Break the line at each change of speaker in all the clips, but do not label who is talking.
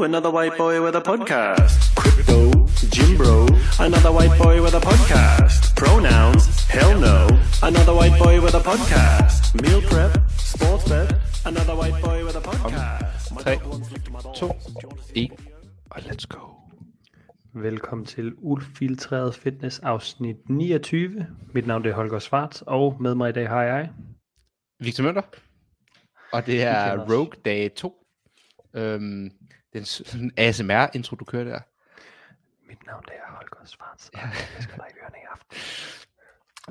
Another white boy with a podcast. Crypto, Jim Bro, another white boy with a podcast. Pronouns, hell no, another white boy with a podcast. Meal prep, sports bet, another white boy with a podcast. My
Tre,
dog once licked my balls.
to,
Do you wanna see
1,
me?
og let's go.
Velkommen til Ulfiltreret Fitness afsnit 29. Mit navn er Holger Svart, og med mig i dag har jeg...
Victor Møller. Og det er. Rogue Day 2. Øhm, den sådan ASMR-intro, du kører der.
Mit navn det er Holger Svart, og jeg skal dig ørerne i aften.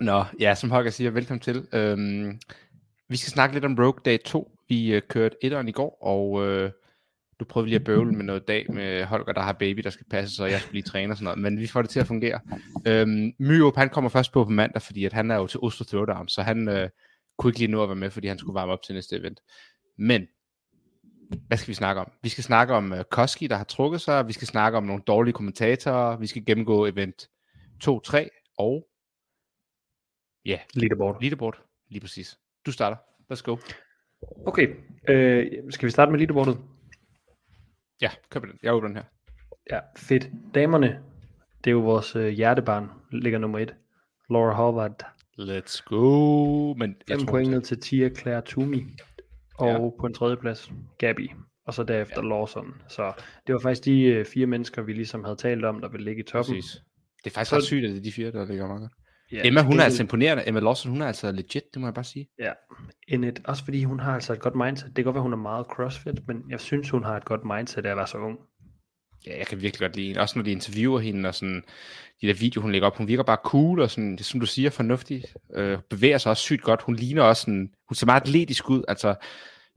Nå, ja, som Holger siger, velkommen til. Øhm, vi skal snakke lidt om Rogue Day 2. Vi øh, kørte etteren i går, og øh, du prøvede lige at bøvle med noget dag med Holger, der har baby, der skal passe, så jeg skal blive træner og sådan noget. Men vi får det til at fungere. Øhm, Myrup, han kommer først på på mandag, fordi at han er jo til Oslo Throwdown, så han øh, kunne ikke lige nå at være med, fordi han skulle varme op til næste event. Men hvad skal vi snakke om? Vi skal snakke om uh, Koski, der har trukket sig. Vi skal snakke om nogle dårlige kommentatorer. Vi skal gennemgå event 2-3 og ja,
Leaderboard.
leaderboard. Lige præcis. Du starter. Let's go.
Okay, øh, skal vi starte med leaderboardet?
Ja, køb den. Jeg åbner den her.
Ja, fedt. Damerne, det er jo vores øh, hjertebarn, ligger nummer et. Laura Horvath,
Let's go. Men jeg
5
tror,
point ned til Tia Claire Toomey. Og ja. på en tredje plads, Gabby. Og så derefter ja. Lawson. Så det var faktisk de øh, fire mennesker, vi ligesom havde talt om, der ville ligge i toppen.
Præcis. Det er faktisk
Så-
ret sygt, at det er de fire, der ligger meget godt.
Ja,
Emma, hun er altså imponerende. Emma Lawson, hun er altså legit, det må jeg bare sige.
Ja, Enid. Også fordi hun har altså et godt mindset. Det kan godt være, hun er meget crossfit, men jeg synes, hun har et godt mindset af at være så ung.
Ja, jeg kan virkelig godt lide hende. Også når de interviewer hende, og sådan, de der videoer, hun lægger op, hun virker bare cool, og sådan, det, som du siger, fornuftig. Øh, bevæger sig også sygt godt. Hun ligner også sådan, hun ser meget atletisk ud. Altså,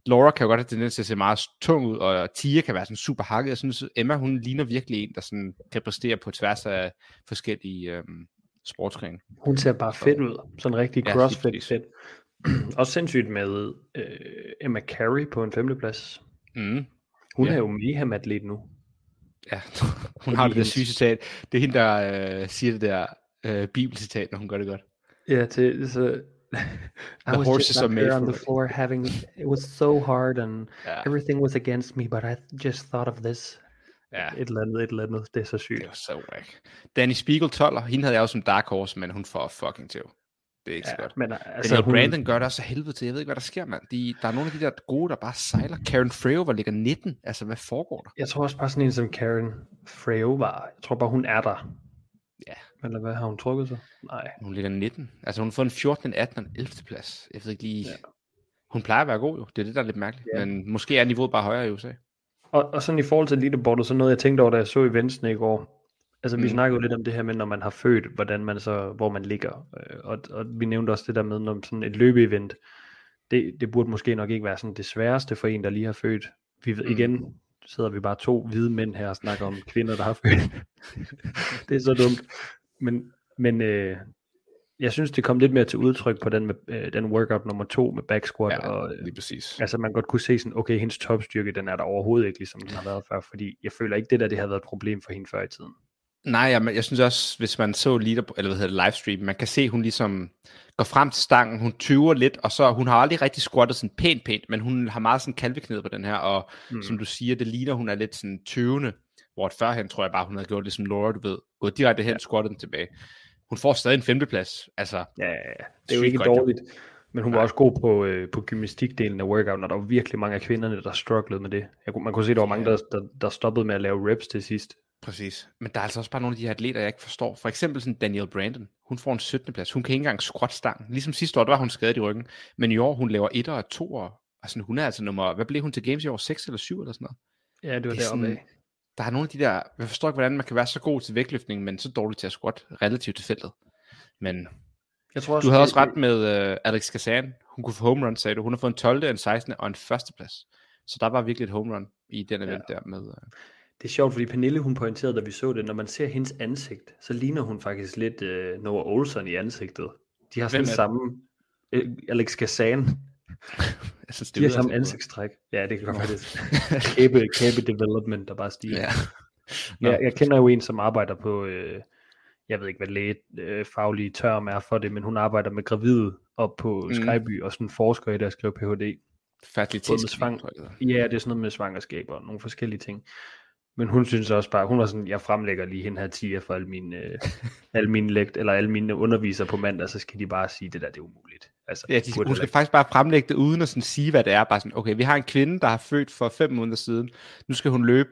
Laura kan jo godt have tendens til at se meget tung ud, og Tia kan være sådan super hakket. Jeg synes, Emma, hun ligner virkelig en, der sådan kan præstere på tværs af forskellige øhm, sportsgrene.
Hun ser bare fedt ud. Sådan rigtig
Ja,
crossfit
præcis.
fedt. Også sindssygt med øh, Emma Carey på en femteplads.
Mm.
Hun
Ja.
er jo mayhem-atlet nu.
Ja, hun har det der syge citat. Det er hende, der øh, siger det der øh, bibelcitat, når hun gør det godt.
Ja, til så... I was
horses
just
are made
on the floor having it was so hard and
Ja.
everything was against me, but I just thought of this.
Ja.
Et eller andet, et eller andet. Det er så sygt.
Det var så whack. Danny Spiegel 12, hende havde jeg jo som dark horse, men hun får fucking til. Det er ikke så godt.
men
Altså, Daniel
hun,
Brandon gør det også helvede til. Jeg ved ikke, hvad der sker, mand. De, der er nogle af de der gode, der bare sejler. Karen Freo, hvor ligger 19. Altså, hvad foregår der?
Jeg tror også bare sådan en som Karen Freo var. Jeg tror bare, hun er der.
Ja.
Eller hvad har hun trukket sig? Nej.
Hun ligger 19. Altså, hun har fået en 14, en 18 og en 11. plads. Jeg ved ikke lige...
Ja.
Ja. Hun plejer at være god, jo. Det er det, der er lidt mærkeligt.
Ja.
Ja. Men måske er niveauet bare højere i USA.
Og, og sådan i forhold til leaderboardet, så noget jeg tænkte over, da jeg så eventsene i går. Altså vi
Mm.
snakkede jo lidt om det her med, når man har født, hvordan man så, hvor man ligger. Øh, Og, og vi nævnte også det der med, når sådan et løbeevent, det, det burde måske nok ikke være sådan det sværeste for en, der lige har født. Vi ved,
Mm.
igen sidder vi bare to hvide mænd her og snakker om kvinder, der har født. det er så dumt. Men, men øh, jeg synes, det kom lidt mere til udtryk på den, med, øh, den workout nummer to med back squat.
Ja,
og, øh,
lige præcis.
Altså man godt kunne se sådan, okay, hendes topstyrke, den er der overhovedet ikke, ligesom den har været før, fordi jeg føler ikke, det der, det har været et problem for hende før i tiden.
Nej, jeg, jeg synes også, hvis man så leader, eller hvad hedder det, livestream, man kan se, hun ligesom går frem til stangen, hun tyver lidt, og så hun har aldrig rigtig squattet sådan pænt pænt, men hun har meget sådan kalveknæet på den her, og
Mm.
som du siger, det ligner, hun er lidt sådan tyvende, hvor førhen tror jeg bare, hun havde gjort det som Laura, du ved, gået direkte hen, ja. squattet den tilbage. Hun får stadig en femteplads, altså,
Ja, ja, ja. det er jo ikke dårligt, men hun var også god på, øh, på gymnastikdelen af workouten, og der var virkelig mange af kvinderne, der strugglede med det. Jeg, man kunne se, der var mange, der, der, der stoppede med at lave reps til sidst.
Præcis. Men der er altså også bare nogle af de her atleter, jeg ikke forstår. For eksempel sådan Danielle Brandon, hun får en 17. plads, hun kan ikke engang squat stangen. Ligesom sidste år, der var hun skadet i ryggen, men i år, hun laver 1 og 2 og altså, hun er altså nummer, hvad blev hun til Games i år, 6 eller 7 eller sådan noget?
Ja, det var
Det er
deroppe
sådan-
af.
der er nogle af de der, jeg forstår ikke, hvordan man kan være så god til vægtløftning, men så dårlig til at squat relativt til feltet. Men
Jeg tror også,
du havde også ret med uh, Alex Kazan. Hun kunne få home run, sagde du. Hun har fået en 12., en 16. og en førsteplads. Så der var virkelig et home run i den event ja. der med. Uh,
Det er sjovt, fordi Pernille, hun pointerede, da vi så det, når man ser hendes ansigt, så ligner hun faktisk lidt øh, Noah Olsen i ansigtet. De har sådan
det?
samme, øh, Alex Kazan,
jeg synes,
de har samme ansigtstræk. Ja, det kan godt være det. Kæbe, kæbe development, der bare stiger.
Ja.
Ja. Jeg, jeg kender jo en, som arbejder på, øh, jeg ved ikke, hvad læge øh, faglige term er for det, men hun arbejder med gravide op på
Mm.
Skyby, og sådan forsker i det at skrive Ph.D.
Det hedder.
Ja, det er sådan noget med svangerskaber og nogle forskellige ting. Men hun synes også bare, hun var sådan, jeg fremlægger lige hende her 10 for alle mine, øh, alle mine lekt, eller alle mine undervisere på mandag, så skal de bare sige, det der, det er umuligt. Altså,
Ja, de, hun skal faktisk bare fremlægge det, uden at sådan sige, hvad det er. Bare sådan, okay, vi har en kvinde, der har født for fem måneder siden. Nu skal hun løbe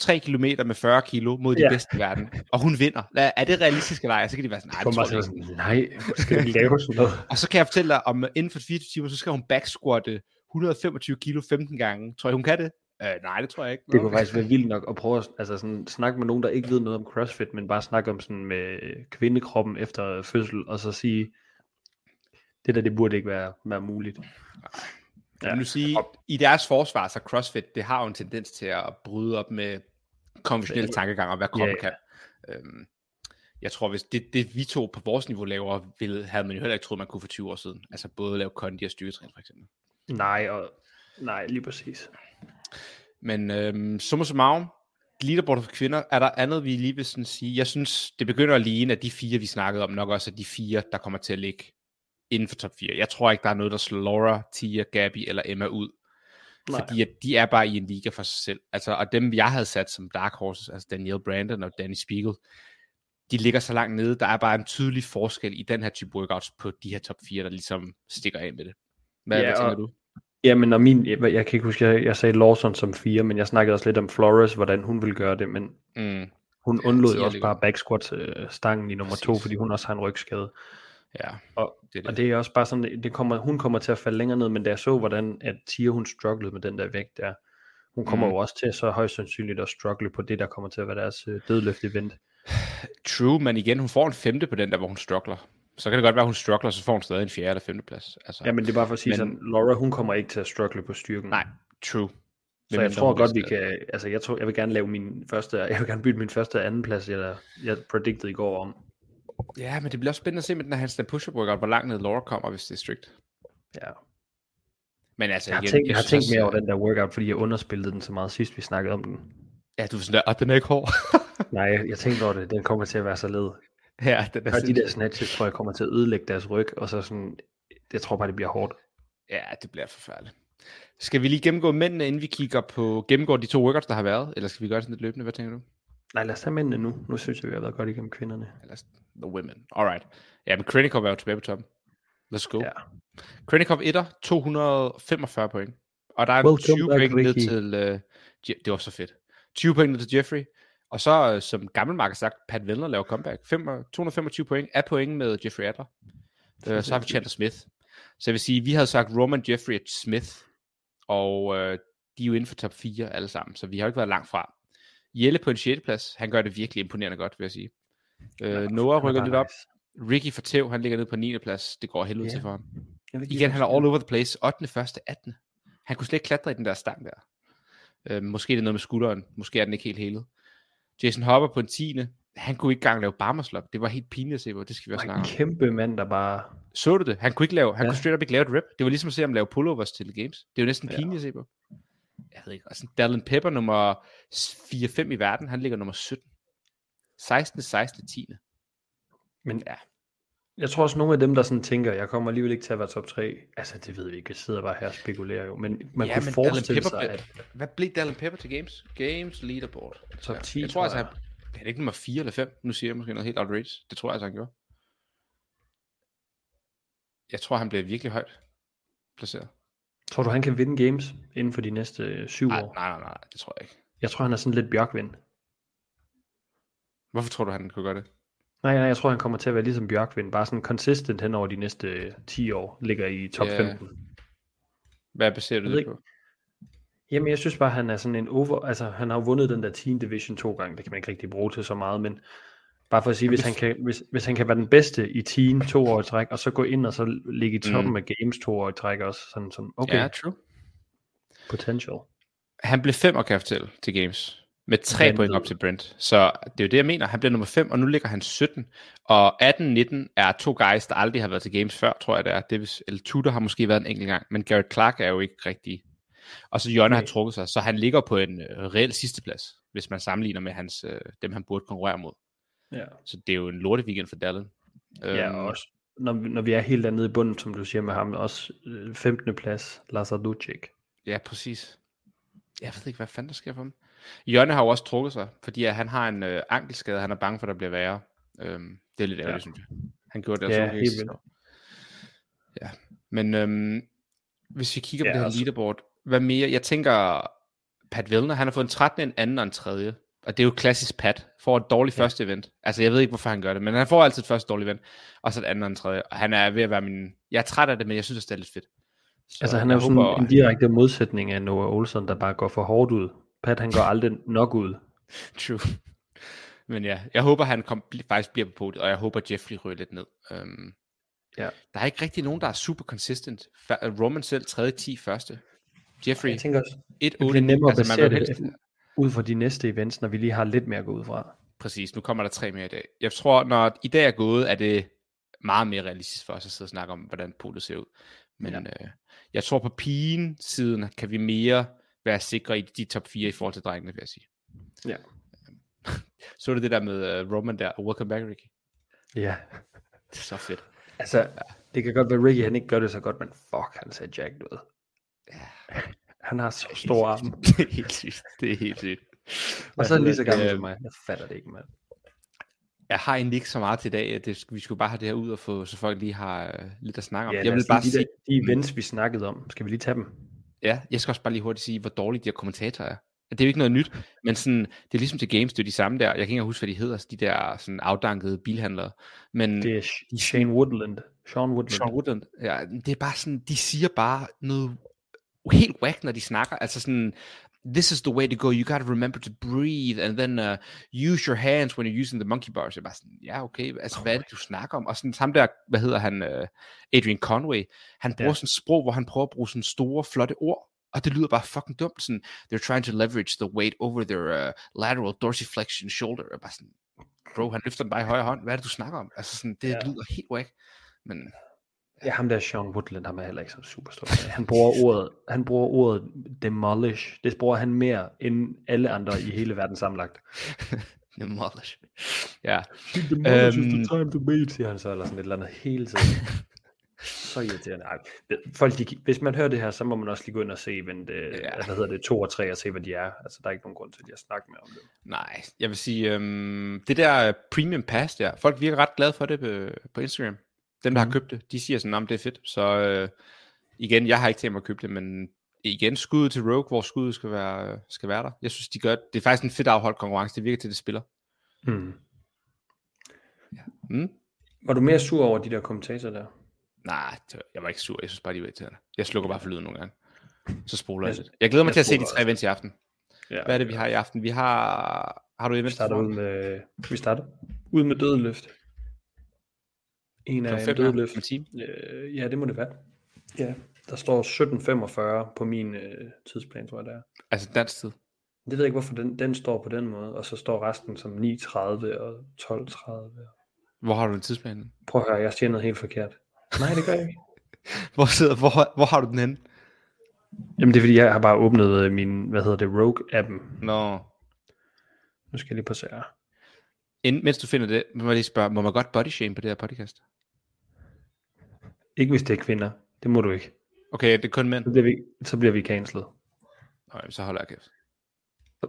3 km med 40 kilo mod de
Ja.
bedste i verden. Og hun vinder. Er det realistisk eller ej? Så kan de være sådan, nej, det tror jeg
sådan, nej, skal vi lave sådan noget?
Og så kan jeg fortælle dig, om inden for 24 timer, så skal hun backsquatte 125 kilo 15 gange. Tror jeg, hun kan det? Øh, nej, det tror jeg ikke.
Det kunne faktisk være vildt nok at prøve at altså sådan, snakke med nogen, der ikke ved noget om CrossFit, men bare snakke om sådan med kvindekroppen efter fødsel, og så sige, det der, det burde ikke være, være muligt.
Ja. Nu sige,
Og-
i deres forsvar, så CrossFit, det har jo en tendens til at bryde op med konventionelle tankegang om, hvad kroppen
Ja,
kan. Øhm, jeg tror, hvis det, det vi to på vores niveau laver, ville, havde man jo heller ikke troet, man kunne for 20 år siden. Altså både lave kondi og styrketræning for eksempel.
Nej, og, nej, lige præcis.
Men øhm, summa summarum, leaderboard for kvinder, er der andet, vi lige vil sådan sige? Jeg synes, det begynder at ligne, at de fire, vi snakkede om, nok også er de fire, der kommer til at ligge inden for top 4. Jeg tror ikke, der er noget, der slår Laura, Tia, Gabby eller Emma ud.
Nej.
Fordi at de er bare i en liga for sig selv. Altså, og dem, jeg havde sat som dark horses, altså Danielle Brandon og Danny Spiegel, de ligger så langt nede. Der er bare en tydelig forskel i den her type workouts på de her top 4, der ligesom stikker af med det. Hvad,
Ja,
hvad tænker
og-
du?
Jamen, og min, jeg, jeg kan ikke huske, jeg, jeg sagde Lawson som fire, men jeg snakkede også lidt om Flores, hvordan hun ville gøre det, men
Mm,
hun
Ja,
undlod
tier
jo også bare backsquat øh, stangen i nummer to,
Præcis.
fordi hun også har en rygskade.
ja,
Og,
det er det.
og det er også bare sådan, det kommer, hun kommer til at falde længere ned, men da jeg så, hvordan at Tia, hun strugglede med den der vægt der, hun kommer
Mm.
jo også til så højst sandsynligt at struggle på det, der kommer til at være deres øh, dødløft event.
True, men igen, hun får en femte på den der, hvor hun struggler. Så kan det godt være, at hun struggler, så får hun stadig en fjerde eller femte plads. Altså,
Ja, men det er bare for at sige
Men-
sådan, Laura, hun kommer ikke til at struggle på styrken.
Nej, true.
Så jeg tror godt, vi kan, altså jeg tror, jeg vil gerne lave min første, jeg vil gerne bytte min første og anden plads, jeg, jeg predicted i går om.
Ja, men det bliver også spændende at se med den her handstand push-up workout, hvor langt ned Laura kommer, hvis det er strict.
Ja.
Men altså,
Jeg har
igen,
tænkt, jeg har
synes
tænkt mere over
øh,
den der workout, fordi jeg underspillede den så meget sidst, vi snakkede om den.
Ja, du er sådan der, og den er ikke hård.
Nej, jeg, jeg tænkte over det, den kommer til at være så led.
ja, den er
Og de der snatches, tror jeg, kommer til at ødelægge deres ryg, og så sådan, jeg tror bare, det bliver hårdt.
Ja, det bliver forfærdeligt. Skal vi lige gennemgå mændene, inden vi kigger på, gennemgår de to workouts, der har været? Eller skal vi gøre det sådan lidt løbende? Hvad tænker du?
Nej, lad os tage mændene nu. Nu synes jeg, vi har været godt igennem kvinderne.
Eller the women. Alright. Ja, men Krenikov er jo tilbage på toppen. Let's go.
Ja.
Krenikov 1'er, 245 point. Og der er
Welcome
20
back,
point ned til... Uh, det var så fedt. 20 point ned til Jeffrey. Og så, uh, som gammel sagt, Pat Vellner laver comeback. Fem, 225 point er point med Jeffrey Adler. Uh, så har vi Chandler Smith. Så jeg vil sige, vi havde sagt Roman, Jeffrey og Smith. Og uh, de er jo inden for top 4 alle sammen, så vi har jo ikke været langt fra. Jelle på en 6. plads, han gør det virkelig imponerende godt, vil jeg sige. Uh, Noah rykker lidt op. Ricky Fortev, han ligger nede på 9. plads. Det går helvede
Ja.
til for ham. Igen, han er all over the place. 8. 1. 18. Han kunne slet ikke klatre i den der stang der. Øh, måske er det noget med skulderen. Måske er den ikke helt helet. Jason Hopper på en 10. Han kunne ikke engang lave barmerslop. Det var helt pinligt at se på. Det skal vi også
En
snakke om.
kæmpe mand, der bare...
Så du det? Han kunne ikke lave, han
Ja.
kunne straight up ikke lave et rep. Det var ligesom at se ham lave pullovers til games. Det er jo næsten
Ja.
pinligt at se på. Jeg ved ikke. Og sådan Dallin Pepper nummer 4-5 i verden. Han ligger nummer 17. 16. 16. 10.
Men
Ja.
Jeg tror også, nogle af dem, der sådan tænker, jeg kommer alligevel ikke til at være top 3. Altså, det ved vi ikke. Jeg sidder bare her og spekulerer jo. Men man
Ja,
kunne
men
forestille
Dallin
sig,
Pepper
at
Hvad blev Dallin Pepper til games? Games leaderboard.
top 10,
Jeg tror altså, han, er det ikke nummer 4 eller 5? Nu siger jeg måske noget helt outrageous. Det tror jeg altså, han gjorde. Jeg tror, han bliver virkelig højt placeret.
Tror du, han kan vinde games inden for de næste syv år?
nej, nej, nej, det tror jeg ikke.
Jeg tror, han er sådan lidt Bjørkvind.
Hvorfor tror du, han kunne gøre det?
Nej, nej, jeg tror, han kommer til at være ligesom Bjørkvind. Bare sådan consistent hen over de næste øh, 10 år. Ligger i top
Ja.
15.
Hvad baserer du det på?
Jamen, jeg synes bare, han er sådan en over... Altså, han har jo vundet den der Teen Division to gange. Det kan man ikke rigtig bruge til så meget, men bare for at sige, hvis han kan, hvis, hvis han kan være den bedste i Teen to år i træk, og så gå ind og så ligge i toppen
Mm.
af Games to år i træk også, sådan som, okay,
Ja, true.
potential.
Han blev 5 kan jeg fortælle, til games. Med 3
Vanvid.
point op til Brent. Så det er jo det, jeg mener. Han bliver nummer 5, og nu ligger han 17. Og 18-19 er to guys, der aldrig har været til games før, tror jeg det er. Det vil, eller Tudor har måske været en enkelt gang, men Garrett Clark er jo ikke rigtig. Og så Jonna har
Nej.
trukket sig, så han ligger på en øh, reel sidsteplads, hvis man sammenligner med hans, øh, dem, han burde konkurrere mod.
Ja.
Så det er jo en lorte weekend for Dallin.
Ja,
Øhm,
og også, når, vi- når vi er helt dernede i bunden, som du siger med ham, også øh, 15. plads, Lazar Lucic.
Ja, præcis. Jeg ved ikke, hvad fanden der sker for ham. Jørne har jo også trukket sig, fordi at han har en øh, ankelskade, han er bange for, at der bliver værre. Øhm, det er lidt ærgerligt, ja. synes jeg. Han gjorde det
Ja, helt vildt.
Ja, men øhm, hvis vi kigger på
Ja,
det her
altså-
leaderboard, hvad mere? Jeg tænker, Pat Vellner, han har fået en 13, en anden og en tredje. Og det er jo klassisk Pat. Får et dårligt ja. første event. Altså, jeg ved ikke, hvorfor han gør det, men han får altid et første dårligt event, og så et andet og en tredje. Og han er ved at være min... Jeg er træt af det, men jeg synes, det er lidt fedt. Så
Altså han er jo sådan
håber-
en direkte modsætning af Noah Olsen, der bare går for hårdt ud. Pat han går aldrig nok ud.
True. Men ja, jeg håber, han kom, faktisk bliver på podiet, og jeg håber, Jeffrey ryger lidt ned. Um,
Ja.
Der er ikke rigtig nogen, der er super consistent. Fa- Roman selv, 3. 10 første. Jeffrey,
Jeg tænker også,
1
det
8
bliver nemmere at
altså, man
basere det ud fra de næste events, når vi lige har lidt mere at gå ud fra.
Præcis, nu kommer der tre mere i dag. Jeg tror, når i dag er gået, er det meget mere realistisk for os at sidde og snakke om, hvordan podiet ser ud. Men ja. øh, jeg tror på pigen siden kan vi mere være sikre i de top 4 i forhold til drengene, vil jeg sige.
Ja.
Så du det der med uh, Roman der, welcome back, Ricky.
Ja.
Det er så fedt.
Altså, det kan godt være, Ricky han ikke gør det så godt, men fuck, han ser jacked ud.
Ja.
Han har så store arme.
det er helt sygt. Det er helt sygt.
Og så er han lige så gammel
Øh,
som mig. Jeg fatter det ikke, mand.
Jeg har egentlig ikke så meget til i dag. Det, vi skulle bare have det her ud og få, så folk lige har uh, lidt at snakke om.
Ja,
jeg vil bare sige,
de, der, de events, vi snakkede om, skal vi lige tage dem?
Ja, jeg skal også bare lige hurtigt sige, hvor dårlige de her kommentatorer er. Det er jo ikke noget nyt, men sådan, det er ligesom til games, det er de samme der. Jeg kan ikke huske, hvad de hedder, de der sådan afdankede bilhandlere. Men
Det er Sh- Shane Woodland. Sean Woodland.
Sean Woodland, ja, det er bare sådan, de siger bare noget helt whack, når de snakker. Altså sådan, this is the way to go. You got to remember to breathe, and then uh, use your hands when you're using the monkey bars. Jeg er bare sådan, ja, okay, altså, hvad er det, du snakker om? Og sådan, ham der, hvad hedder han, uh, Adrian Conway, han bruger
Ja.
sådan et sprog, hvor han prøver at bruge sådan store, flotte ord, og det lyder bare fucking dumt. Sådan, they're trying to leverage the weight over their uh, lateral dorsiflexion shoulder. Jeg er bare sådan, bro, han løfter den bare i højre hånd. Hvad er det, du snakker om? Altså sådan, det
ja.
lyder helt whack. Men
Ja, ham der Sean Woodland, ham er heller ikke så super stor. Han bruger ordet, han bruger ordet demolish. Det bruger han mere end alle andre i hele verden sammenlagt.
demolish. Ja,
Demolish
Øhm,
time to beat, siger han så, eller sådan et eller andet hele tiden. så irriterende. Ej, folk, de, hvis man hører det her, så må man også lige gå ind og se, men det,
Ja.
hvad hedder det, to og tre, og se, hvad de er. Altså, der er ikke nogen grund til at snakke mere om det.
nej, jeg vil sige, øhm, det der premium pass der, folk virker ret glade for det på, på Instagram. Dem, der mm. har købt det, de siger sådan, om det er fedt. Så øh, igen, jeg har ikke tænkt mig at købe det, men igen, skuddet til Rogue, hvor skuddet skal være, skal være der. Jeg synes, de gør det. Det er faktisk en fedt afholdt konkurrence. Det virker til, det spiller.
Hmm.
Mm?
Var du mere sur over de der kommentatorer der?
Nej, jeg var ikke sur. Jeg synes bare, de var irriterende. Jeg slukker bare for lyden nogle gange. Så spoler jeg
Jeg-
lidt. Jeg glæder mig
jeg
til at se de tre events i aften.
Ja,
Hvad er det, vi har i aften? Vi har... Har du
Vi
event?
starter ud med, vi starter ud med dødeløft. En af en
time.
Øh, ja, det må det være. Ja, der står 17.45 på min øh, tidsplan, tror jeg det er.
Altså dansk tid.
Det ved jeg ikke, hvorfor den, den står på den måde, og så står resten som 9.30 og 12.30.
Hvor har du den tidsplan?
Prøv at høre, jeg siger noget helt forkert. Nej, det gør jeg ikke.
Hvor, sidder, hvor, hvor har du den henne?
Jamen det er fordi, jeg har bare åbnet øh, min, hvad hedder det, Rogue-appen.
Nå.
Nu skal jeg lige på her.
Inden, mens du finder det, må jeg lige spørge, må man godt body shame på det her podcast?
Ikke hvis det er kvinder. Det må du ikke.
Okay, det er kun mænd.
Så bliver vi, så bliver vi cancelled.
Nå, jamen, så holder jeg kæft.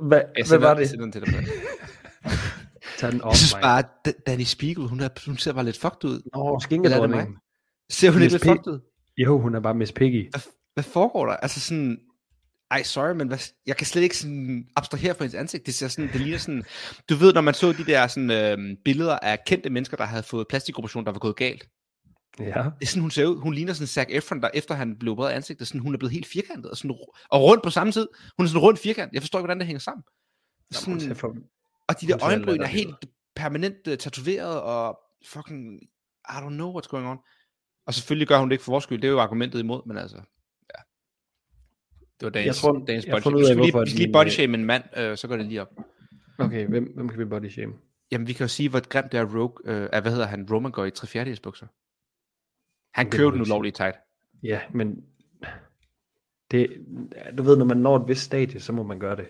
Hvad,
Jeg
hvad var det?
Jeg til dig.
Tag den op,
Jeg synes
mig.
bare, at Da- Danny Spiegel, hun, er, hun ser bare lidt fucked ud.
Skingedronningen.
mig? Ser hun ikke lidt
Miss P-
fucked ud?
Jo, hun er bare Miss Piggy.
Hvad, hvad foregår der? Altså sådan, ej, sorry, men hvad, jeg kan slet ikke sådan abstrahere fra hendes ansigt. Det ser sådan, det ligner sådan, du ved, når man så de der sådan, øh, billeder af kendte mennesker, der havde fået plastikoperation, der var gået galt.
Ja.
Det er sådan, hun ser ud. Hun ligner sådan Zac Efron, der efter han blev i ansigtet, sådan, hun er blevet helt firkantet og, sådan, og rundt på samme tid. Hun er sådan rundt firkant. Jeg forstår ikke, hvordan det hænger sammen. Sådan,
for,
og de der øjenbryn er helt permanent uh, tatoveret, og fucking, I don't know what's going on. Og selvfølgelig gør hun det ikke for vores skyld, det er jo argumentet imod, men altså, ja. Det var dagens,
tror-
dagens
jeg
body shame.
af,
Vi lige, skal lige body
øh,
shame en mand, øh, så går det lige op.
Okay, hvem, hvem kan vi body shame?
Jamen, vi kan jo sige, hvor grimt det er Rogue, øh, er, hvad hedder han, Roman går i 3 fjerdedels bukser. Han kører den ulovlige tight.
Ja, men det, du ved, når man når et vist stadie, så må man gøre det.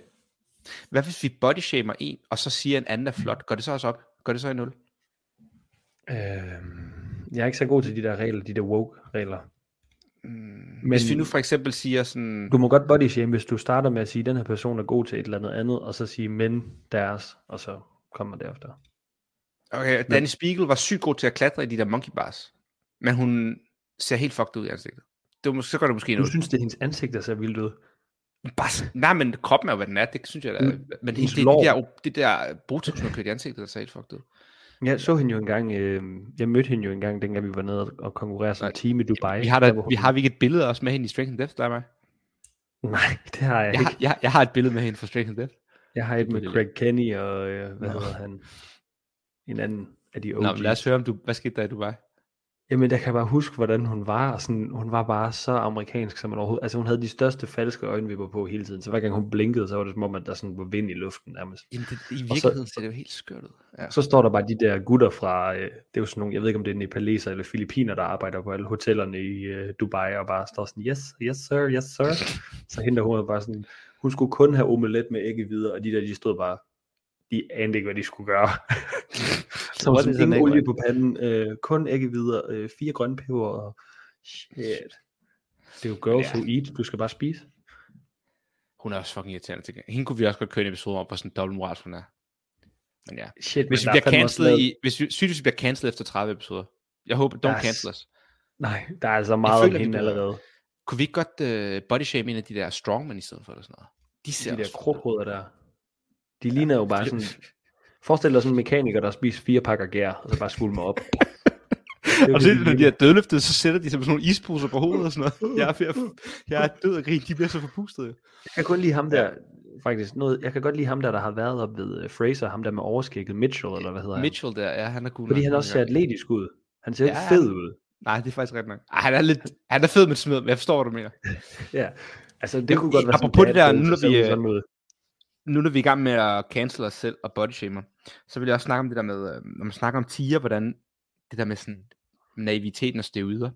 Hvad hvis vi body shamer en, og så siger en anden er flot? Går det så også op? Går det så i 0?
Øhm, jeg er ikke så god til de der regler, de der woke-regler.
Mm,
Men-
Hvis vi nu for eksempel siger sådan...
Du må godt body shame, hvis du starter med at sige, at den her person er god til et eller andet andet, og så sige men deres, og så kommer derefter.
Okay, Danny Spiegel var sygt god til at klatre i de der monkey bars. Men hun ser helt fucked ud i ansigtet. Det var, så gør det måske
Du
noget.
synes, det er hendes ansigt, der ser vildt ud.
Bare, nej, men kroppen er jo, hvad den er. Det synes jeg da.
Mm.
Men det, det, det,
lår.
der, det der botox, har kørt i ansigtet, der ser helt fucked ud.
Jeg så hende jo engang, øh, jeg mødte hende jo engang, dengang vi var nede og konkurrere som team i Dubai.
Vi har, da, vi har vi ikke et billede af os med hende i Strength and Depth, der er mig.
Nej, det har jeg,
Jeg har,
ikke.
jeg, jeg har et billede med hende fra Strength and Depth.
Jeg har et med
det
Craig Kenny og, øh, hvad
Nå.
hedder han, en anden af de
Nå, men lad
OG's.
os høre, om du, hvad skete der i Dubai?
Jamen, jeg kan bare huske, hvordan hun var. og Sådan, hun var bare så amerikansk, som man overhovedet... Altså, hun havde de største falske øjenvipper på hele tiden. Så hver gang hun blinkede, så var det som om, at der sådan var vind i luften nærmest.
Jamen, det, i
Og så-
virkeligheden ser det jo helt skørt ud. Ja.
Så står der bare de der gutter fra, øh, det er jo sådan nogle, jeg ved ikke om det er nepaleser eller filipiner, der arbejder på alle hotellerne i øh, Dubai, og bare står sådan, yes, yes sir, yes sir. Så hende der, hun bare sådan, hun skulle kun have omelet med æggevidder, og de der, de stod bare, de anede ikke, hvad de skulle gøre. så var
What
sådan ingen olie på panden, øh, kun æggevidder, øh, fire grønne peber, og shit. Det er jo girls
Ja.
who eat, du skal bare spise.
Hun er også fucking irriterende til Hende kunne vi også godt køre en episode om, hvor sådan dobbelt moralsk hun er. Men ja.
Shit,
Hvis vi
men er
bliver
lavet-
i, hvis vi, synes, vi bliver cancelled efter 30 episoder. Jeg håber, don't cancel us.
Nej, der er altså meget
føler,
om
vi
hende allerede.
Kunne vi ikke godt uh, body shame en af de der strongmen i stedet for eller sådan noget? De ser
de der kroghoveder der. De ligner jo bare sådan... Forestil dig sådan en mekaniker, der spiser fire pakker gær, og så bare svulmer op. Det
Og
det,
så når de er dødløftet, så sætter de sig med sådan nogle isposer på hovedet og sådan noget. Jeg er, jeg er død af grin, de bliver så forpustede.
Jeg kan kun lide ham der, faktisk noget, jeg kan godt lide ham der, der har været op ved uh, Fraser, ham der med overskægget, Mitchell, eller hvad hedder han?
Mitchell der, ja, han er god.
Fordi han også ser atletisk ud. Han ser
Ja,
ikke
ja.
fed ud.
Nej, det er faktisk ret nok. Ej, han er lidt, han er fed med smid, men jeg forstår, hvad du mener.
Ja. Altså, det
Men
kunne godt være
apropos det der,
dad
nu når vi, øh,
sådan.
Nu når vi er i gang med at cancel os selv og body shamer, så vil jeg også snakke om det der med, øh, når man snakker om tiger, hvordan det der med sådan naiviteten og steroider.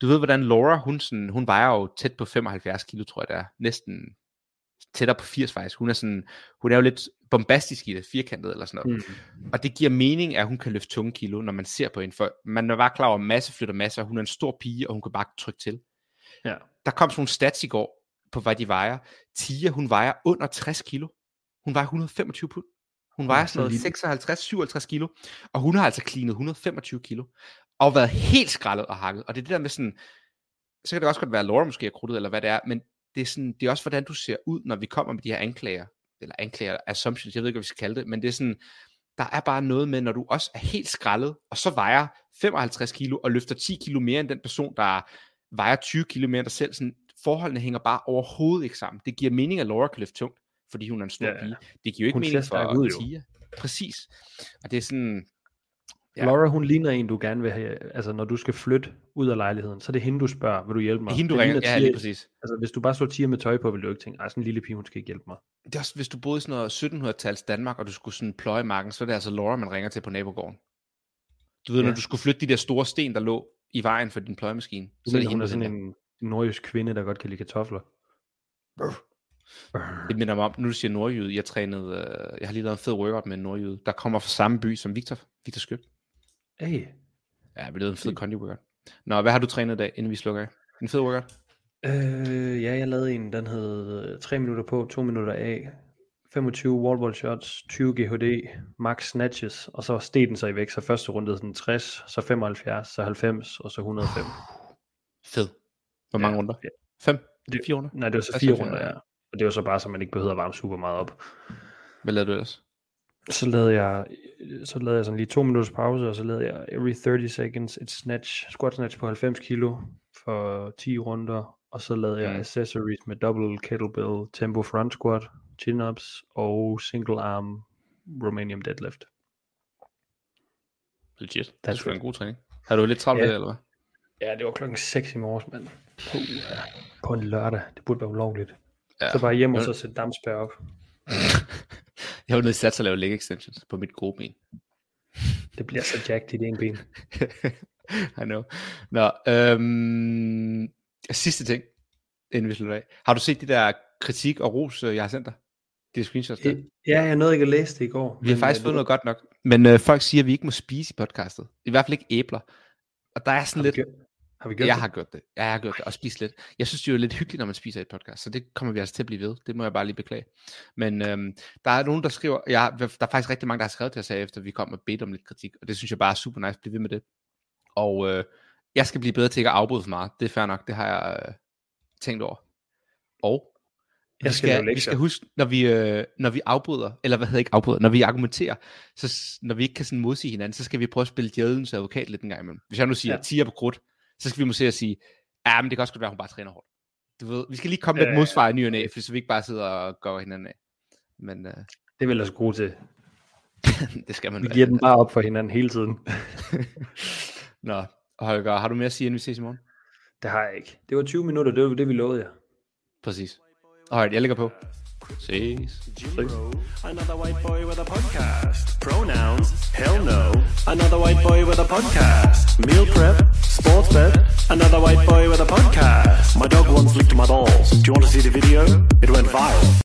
Du ved, hvordan Laura, hun, sådan, hun vejer jo tæt på 75 kilo, tror jeg det er. Næsten tættere på 80 faktisk. Hun er, sådan, hun er jo lidt bombastisk i det, firkantet eller sådan noget.
Mm.
Og det giver mening, at hun kan løfte tunge kilo, når man ser på hende. For man er bare klar over, at masse flytter masse, og hun er en stor pige, og hun kan bare trykke til.
Ja.
Der kom sådan nogle stats i går, på hvad de vejer. Tia, hun vejer under 60 kilo. Hun vejer 125 pund. Hun vejer
er
sådan
så
noget
lille.
56-57 kilo. Og hun har altså cleanet 125 kilo. Og været helt skrællet og hakket. Og det er det der med sådan, så kan det også godt være, at Laura måske er krudtet, eller hvad det er, men det er, sådan, det er også, hvordan du ser ud, når vi kommer med de her anklager, eller anklager, assumptions, jeg ved ikke, hvad vi skal kalde det, men det er sådan, der er bare noget med, når du også er helt skrællet, og så vejer 55 kilo, og løfter 10 kilo mere end den person, der vejer 20 kilo mere end dig selv, sådan, forholdene hænger bare overhovedet ikke sammen. Det giver mening, at Laura kan løfte tungt, fordi hun er en stor
Ja,
ja, pige. Det giver jo ikke
Hun
mening for
ud.
Tia. Præcis. Og det er sådan, Ja.
Laura, hun ligner en, du gerne vil have, altså når du skal flytte ud af lejligheden, så er det hende, du spørger, vil du hjælpe mig?
hende du
Det
ringer,
ligner
ja, lige præcis.
Altså, hvis du bare så tiger med tøj på, vil du ikke tænke, ej, sådan en lille pige, hun skal ikke hjælpe mig.
Det er også, hvis du boede i sådan noget 1700-tals Danmark, og du skulle sådan pløje marken, så er det altså Laura, man ringer til på nabogården. Du ved, ja. Når du skulle flytte de der store sten, der lå i vejen for din pløjemaskine,
Du
så er det
mener, hun
hende,
er sådan en nordjysk kvinde, der godt kan lide kartofler.
Det minder mig om, nu du siger nordjyde, jeg trænede, øh, jeg har lige lavet en fed workout med en nordjyde, der kommer fra samme by som Victor, Victor Skødt.
Hey.
Ja, vi lavede en fed kondi workout. Nå, hvad har du trænet i dag, inden vi slukker af? En fed workout?
Øh, ja, jeg lavede en, den hed 3 minutter på, 2 minutter af, 25 wall shots, 20 GHD, max snatches, og så steg den så i vægt, så første runde sådan 60, så 75, så 90, og så 105.
Fed. Hvor mange
Ja,
runder?
ja.
Fem?
Det-
Fire runder?
Nej, det var så
Hvad
fire
så for-
runder, ja. Og det var så bare, så man ikke behøvede at varme super meget op.
Hvad lavede du ellers?
Så lavede jeg, så lavede jeg sådan lige to minutters pause, og så lavede jeg every 30 seconds et snatch, squat snatch på 90 kilo for 10 runder, og så lavede jeg
Mm.
accessories med double kettlebell, tempo front squat, chin-ups og single arm Romanian deadlift.
Legit. Det
That's
er sgu
it.
en god træning. Har du lidt travlt
Ja.
med det, eller hvad?
Ja, det var klokken 6 i morges, mand. Puh, ja. På en lørdag. Det burde være ulovligt.
Ja.
Så bare hjem og så sætte dampspær op.
Jeg var nødt til at lave leg extensions på mit gode ben.
Det bliver så jacked i det ene ben.
I know. Nå, øhm, sidste ting, inden vi slutter af. Har du set de der kritik og ros, øh, jeg har sendt dig? De screenshots der?
Ja, jeg nåede ikke at læse det i går.
Vi har faktisk
øh,
fået noget godt nok. Men øh, folk siger, at vi ikke må spise i podcastet. I hvert fald ikke æbler. Og der er sådan lidt...
Har vi gjort
jeg
det?
har gjort det. Ja, jeg har gjort det. Og spist lidt. Jeg synes, det er jo lidt hyggeligt, når man spiser et podcast. Så det kommer vi altså til at blive ved. Det må jeg bare lige beklage. Men øhm, der er nogen, der skriver... Ja, der er faktisk rigtig mange, der har skrevet til os her, efter vi kom og bedt om lidt kritik. Og det synes jeg bare er super nice. Bliv ved med det. Og øh, jeg skal blive bedre til ikke at afbryde for meget. Det er fair nok. Det har jeg øh, tænkt over. Og
Jeg
vi
skal
skal, vi skal huske, når vi, øh, når vi afbryder, eller hvad hedder ikke afbryder, når vi argumenterer, så når vi ikke kan sådan modsige hinanden, så skal vi prøve at spille djævelens advokat lidt en gang imellem. Hvis jeg nu siger
Ja.
10 på krudt, så skal vi måske sige, ja, men det kan også godt være, at hun bare træner hårdt. Du ved, vi skal lige komme lidt
Ja.
modsvar i ny og næ, så vi ikke bare sidder og går hinanden af. Men øh,
Det er vel også gode til.
det skal man
Vi giver den bare op for hinanden hele tiden.
Nå, Holger, har du mere at sige, inden vi ses i morgen?
Det har jeg ikke. Det var 20 minutter, det var det, vi lovede jer.
Præcis. Alright, jeg lægger på. Ses.
Jim another white boy with a podcast. Pronouns, hell no. Another white boy with a podcast. Meal prep, sports bet, another white boy with a podcast. My dog once licked my balls. Do you want to see the video? It went viral.